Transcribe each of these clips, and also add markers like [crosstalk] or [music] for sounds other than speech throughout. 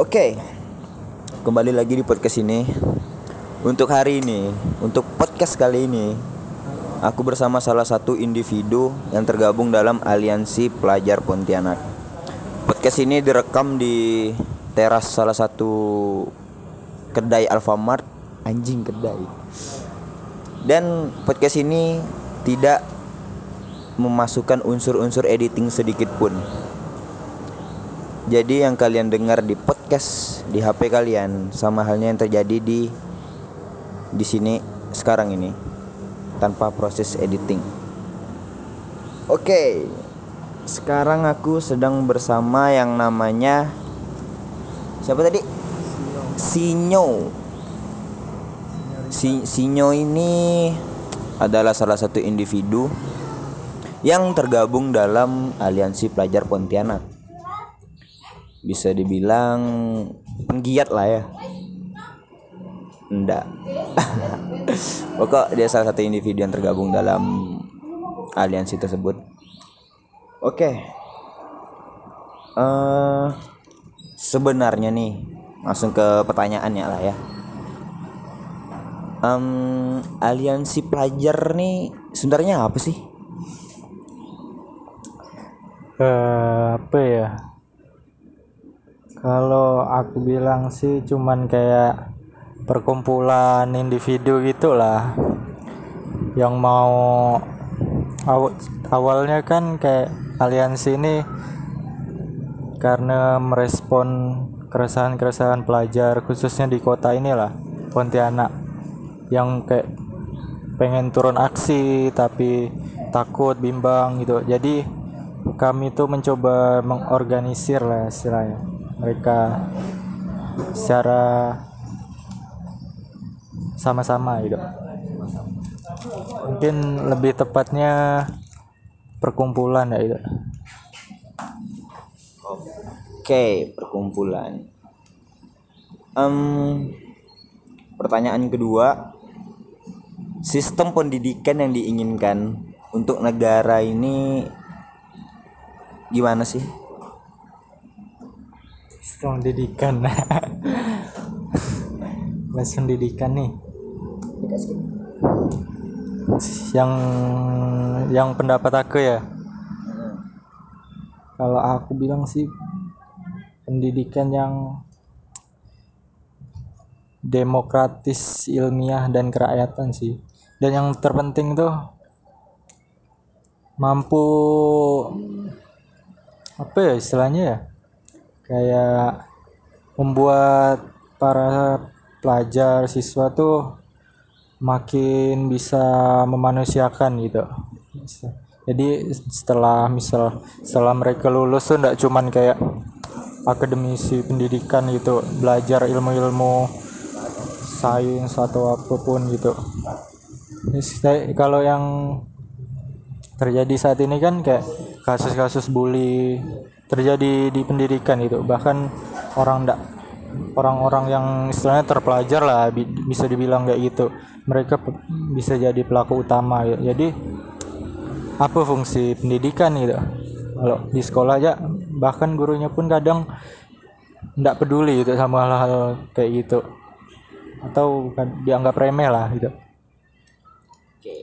Oke, kembali lagi di podcast ini. Untuk hari ini, untuk podcast kali ini, aku bersama salah satu individu yang tergabung dalam aliansi pelajar Pontianak. Podcast ini direkam di teras salah satu kedai Alfamart, anjing kedai. Dan podcast ini tidak memasukkan unsur-unsur editing sedikit pun. Jadi yang kalian dengar di podcast di HP kalian sama halnya yang terjadi di di sini sekarang ini tanpa proses editing. Oke. Sekarang aku sedang bersama yang namanya siapa tadi? Sinyo. Si Sinyo ini adalah salah satu individu yang tergabung dalam aliansi pelajar Pontianak bisa dibilang penggiat lah ya. Enggak [laughs] pokok dia salah satu individu yang tergabung dalam aliansi tersebut. Oke. Okay. uh, sebenarnya nih langsung ke pertanyaannya lah ya. Um, aliansi pelajar nih sebenarnya apa sih? Uh, apa ya kalau aku bilang sih cuman kayak perkumpulan individu gitulah. Yang mau aw awalnya kan kayak aliansi ini karena merespon keresahan-keresahan pelajar khususnya di kota inilah Pontianak. Yang kayak pengen turun aksi tapi takut bimbang gitu. Jadi kami tuh mencoba mengorganisir lah istilahnya mereka secara sama-sama gitu. Mungkin lebih tepatnya perkumpulan ya itu oke perkumpulan. Um, pertanyaan kedua sistem pendidikan yang diinginkan untuk negara ini gimana sih pendidikan les [laughs] pendidikan nih. Yang yang pendapat aku ya. Kalau aku bilang sih pendidikan yang demokratis ilmiah dan kerakyatan sih. Dan yang terpenting tuh mampu apa ya istilahnya ya kayak membuat para pelajar siswa tuh makin bisa memanusiakan gitu. Jadi setelah misal setelah mereka lulus tuh ndak cuman kayak akademisi pendidikan gitu belajar ilmu-ilmu sains atau apa pun gitu. Kalau yang terjadi saat ini kan kayak kasus-kasus bully terjadi di pendidikan itu bahkan orang ndak orang-orang yang istilahnya terpelajar lah bi bisa dibilang kayak gitu. Mereka bisa jadi pelaku utama. Ya. jadi apa fungsi pendidikan gitu? Kalau di sekolah aja bahkan gurunya pun kadang ndak peduli gitu sama hal-hal kayak gitu. Atau kan dianggap remeh lah gitu. Oke.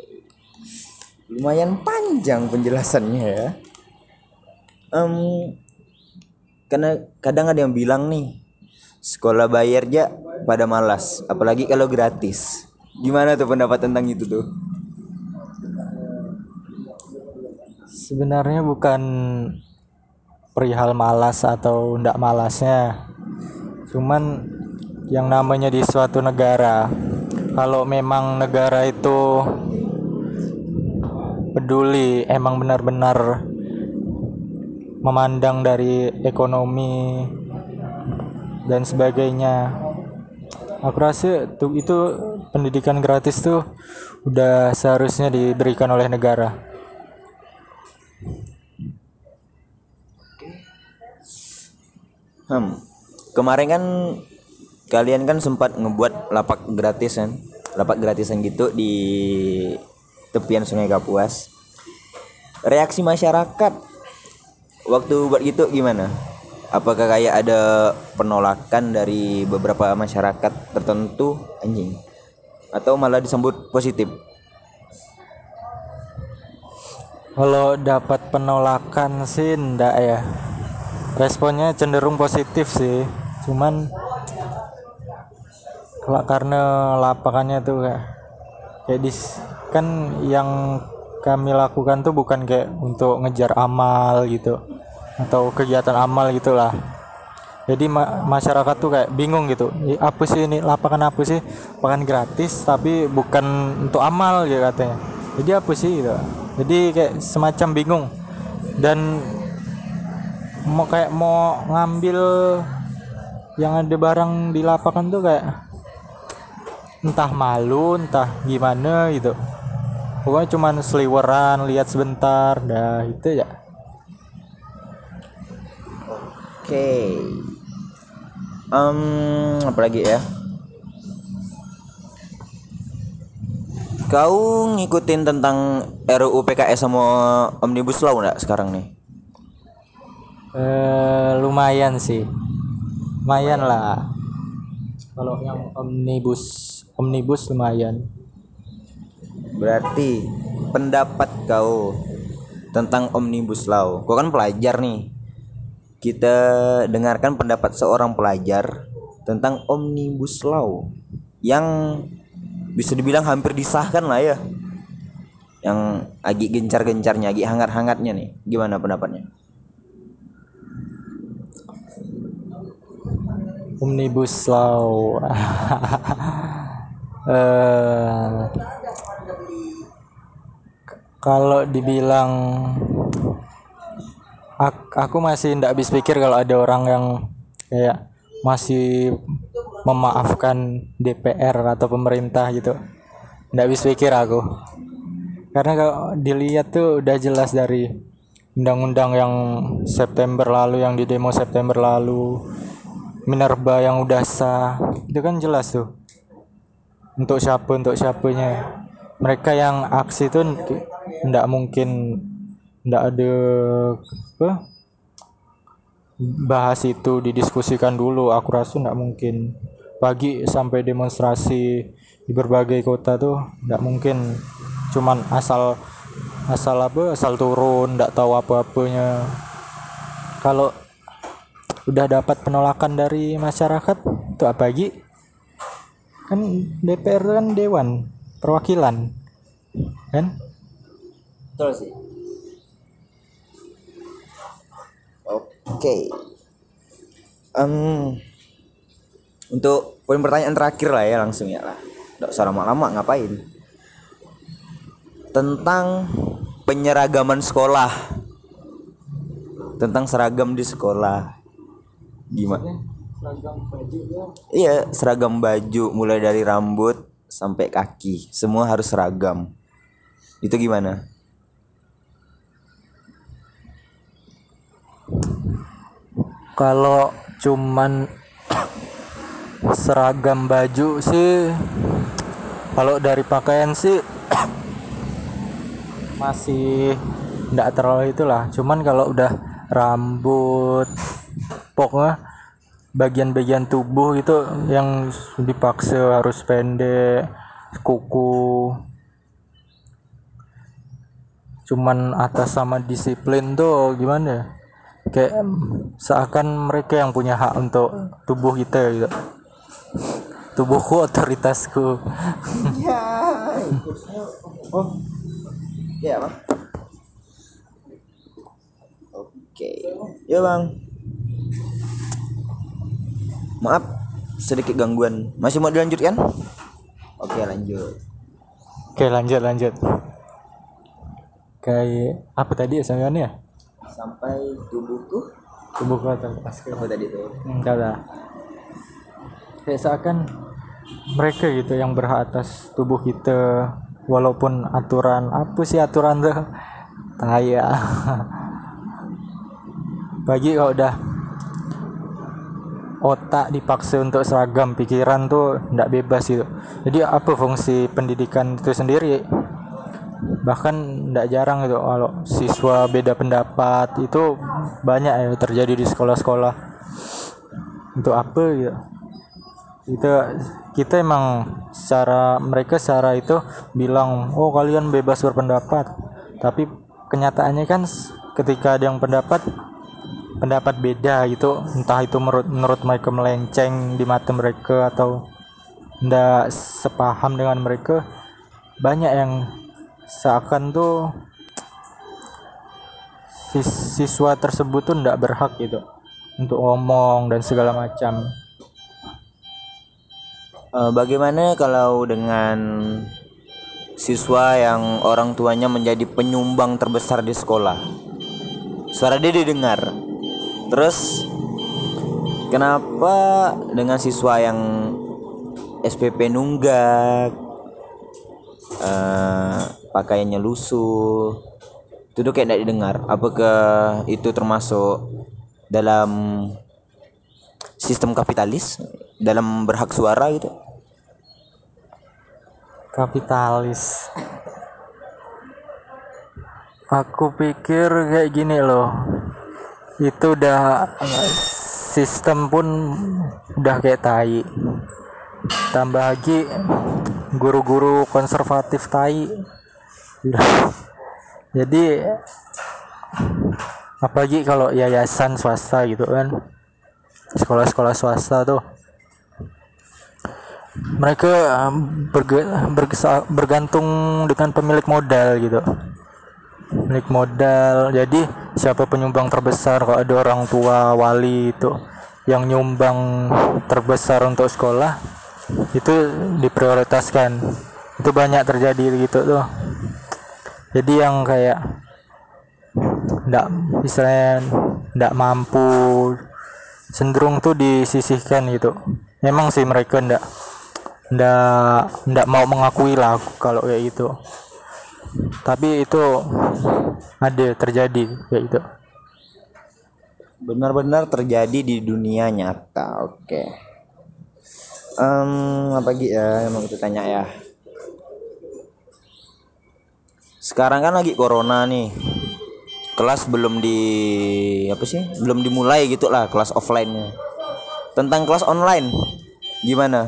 lumayan panjang penjelasannya ya um, karena kadang ada yang bilang nih sekolah bayar aja pada malas apalagi kalau gratis. Gimana tuh pendapat tentang itu tuh? Sebenarnya bukan perihal malas atau ndak malasnya. Cuman yang namanya di suatu negara kalau memang negara itu peduli emang benar-benar memandang dari ekonomi dan sebagainya. Aku rasa tuh itu pendidikan gratis tuh udah seharusnya diberikan oleh negara. Hmm. Kemarin kan kalian kan sempat ngebuat lapak gratis kan? Lapak gratisan gitu di tepian sungai Kapuas. Reaksi masyarakat waktu buat gitu gimana apakah kayak ada penolakan dari beberapa masyarakat tertentu anjing atau malah disambut positif Kalau dapat penolakan sih ndak ya. Responnya cenderung positif sih. Cuman kalau karena lapangannya tuh kayak kayak dis kan yang kami lakukan tuh bukan kayak untuk ngejar amal gitu atau kegiatan amal gitulah. Jadi ma- masyarakat tuh kayak bingung gitu. "Ih, Apa sih ini lapangan apa sih? Lapangan gratis tapi bukan untuk amal gitu katanya. Jadi apa sih gitu. Jadi kayak semacam bingung dan mau kayak mau ngambil yang ada barang di lapangan tuh kayak entah malu entah gimana gitu pokoknya cuman seliweran lihat sebentar dah itu ya oke. Em, apa lagi ya? Kau ngikutin tentang RUU PKS sama Omnibus Law nggak sekarang nih? Eh, lumayan sih. Lumayan lah. Kalau yang omnibus omnibus lumayan. Berarti pendapat kau tentang Omnibus Law. Kau kan pelajar nih. Kita dengarkan pendapat seorang pelajar tentang Omnibus Law yang bisa dibilang hampir disahkan lah ya. Yang agak gencar-gencarnya, agak hangat-hangatnya nih. Gimana pendapatnya? omnibus law [laughs] eh kalau dibilang aku masih ndak habis pikir kalau ada orang yang kayak masih memaafkan DPR atau pemerintah gitu. Ndak habis pikir aku. Karena kalau dilihat tuh udah jelas dari undang-undang yang September lalu yang di demo September lalu Minerba yang udah sah itu kan jelas tuh. Untuk siapa untuk siapanya. Mereka yang aksi itu ndak mungkin ndak ada apa bahas itu didiskusikan dulu. Aku rasa ndak mungkin. Pagi sampai demonstrasi di berbagai kota tuh ndak mungkin. Cuman asal asal apa asal turun ndak tahu apa-apanya. Kalau udah dapat penolakan dari masyarakat itu apa lagi? Kan DPR kan dewan perwakilan kan? Betul sih. Oke. Em, untuk poin pertanyaan terakhir lah ya langsung ya lah. Tidak usah lama-lama ngapain. Tentang penyeragaman sekolah. Tentang seragam di sekolah. Gimana? Iya, seragam baju mulai dari rambut sampai kaki, semua harus seragam. Itu gimana? Kalau cuman seragam baju sih kalau dari pakaian sih [coughs] masih ndak terlalu itulah. Cuman kalau udah rambut pokoknya bagian-bagian tubuh itu yang dipaksa harus pendek kuku. Cuman atas sama disiplin tuh gimana ya kayak seakan mereka yang punya hak untuk tubuh kita gitu tubuhku otoritasku Oh. Ya, Bang. Oke. Ya, Bang. Maaf sedikit gangguan. Masih mau dilanjutkan? Oke, lanjut. oke lanjut lanjut kayak apa tadi ya sayangnya Sampai tubuhku tubuhku otoritasku apa tadi tuh? enggak lah. Kayak seakan mereka gitu yang berhak atas tubuh kita walaupun aturan apa sih aturan tuh? Taya [laughs] bagi kalau udah otak dipaksa untuk seragam pikiran tuh ndak bebas gitu. Jadi apa fungsi pendidikan itu sendiri bahkan ndak jarang gitu kalau siswa beda pendapat itu banyak ya terjadi di sekolah-sekolah. Untuk apa gitu itu kita emang secara mereka secara itu bilang oh kalian bebas berpendapat. Tapi kenyataannya kan ketika ada yang pendapat pendapat beda gitu. Entah itu menurut menurut mereka melenceng di mata mereka atau ndak sepaham dengan mereka banyak yang seakan tuh sis- siswa tersebut tuh ndak berhak gitu untuk ngomong dan segala macam Eh, bagaimana kalau dengan siswa yang orang tuanya menjadi penyumbang terbesar di sekolah? Suara dia didengar. Terus kenapa dengan siswa yang SPP nunggak, eh, pakaiannya lusuh, itu tuh kayak tidak didengar? Apakah itu termasuk dalam sistem kapitalis? Dalam berhak suara gitu? kapitalis. Aku pikir kayak gini loh. Itu udah sistem pun udah kayak tai. Tambah lagi guru-guru konservatif tai jadi apalagi kalau yayasan swasta gitu kan. Sekolah-sekolah swasta tuh. Mereka um, berge- bergesa- bergantung dengan pemilik modal gitu. Pemilik modal. Jadi siapa penyumbang terbesar kalau ada orang tua wali itu yang nyumbang terbesar untuk sekolah itu diprioritaskan. Itu banyak terjadi gitu tuh jadi yang kayak ndak istilahnya ndak mampu cenderung tuh disisihkan gitu. Memang sih mereka ndak ndak ndak mau mengakui lah kalau kayak gitu. Tapi itu ada terjadi kayak gitu. Benar-benar terjadi di dunia nyata oke. Em, apa lagi? Ya yang mau kita tanya ya sekarang kan lagi corona nih. Kelas belum di apa sih? Belum dimulai gitu lah kelas offline-nya. Tentang kelas online gimana?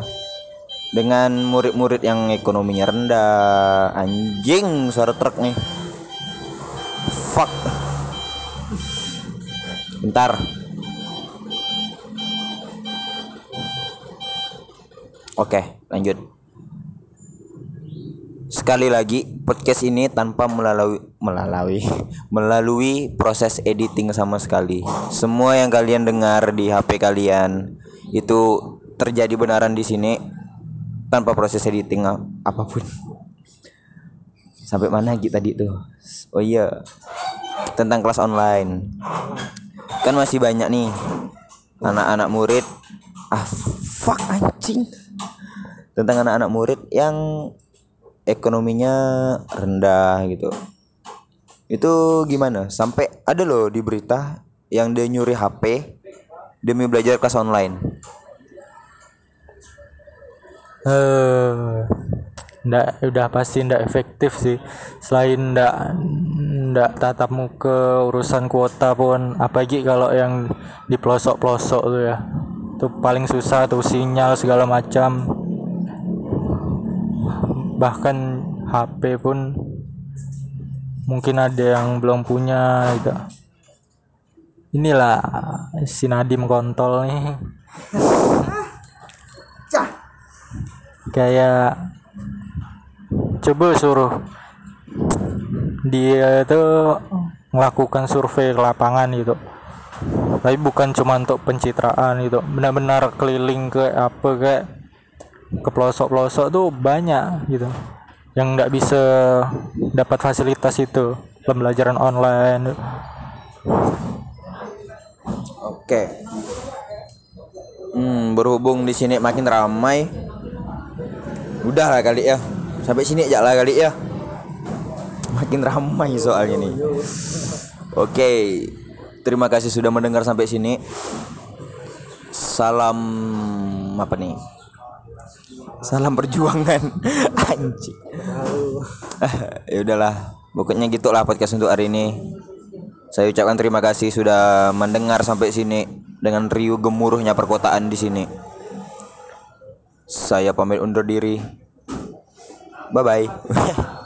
Dengan murid-murid yang ekonominya rendah. Anjing suara truk nih. Fuck. Bentar. Oke lanjut sekali lagi podcast ini tanpa melalui melalui [laughs] melalui proses editing sama sekali. Semua yang kalian dengar di HP kalian itu terjadi benaran di sini tanpa proses editing apa pun. Sampai mana lagi tadi tuh? Oh iya tentang kelas online. Kan masih banyak nih anak-anak murid. Ah fuck anjing. Tentang anak-anak murid yang ekonominya rendah gitu. Itu gimana? Sampai ada loh di berita yang dia nyuri HP demi belajar kelas online. Eh ndak udah pasti ndak efektif sih. Selain ndak ndak tatap muka urusan kuota pun apalagi kalau yang di pelosok-pelosok tuh ya. Itu paling susah tuh sinyal segala macam bahkan HP pun mungkin ada yang belum punya gitu. Inilah si Nadim kontol nih. Kayak coba suruh dia itu melakukan survei ke lapangan gitu. Tapi bukan cuma untuk pencitraan gitu. Benar-benar keliling ke apa kayak ke pelosok-pelosok tuh banyak gitu. Yang nggak bisa dapat fasilitas itu pembelajaran online. Oke. Hmm berhubung di sini makin ramai udah lah kali ya. Sampai sini aja lah kali ya. Makin ramai soalnya nih. Oke terima kasih sudah mendengar sampai sini. Salam apa nih salam perjuangan [laughs] anjing ya udahlah pokoknya gitulah podcast untuk hari ini saya ucapkan terima kasih sudah mendengar sampai sini dengan riuh gemuruhnya perkotaan di sini. Saya pamit undur diri. Bye bye. [laughs]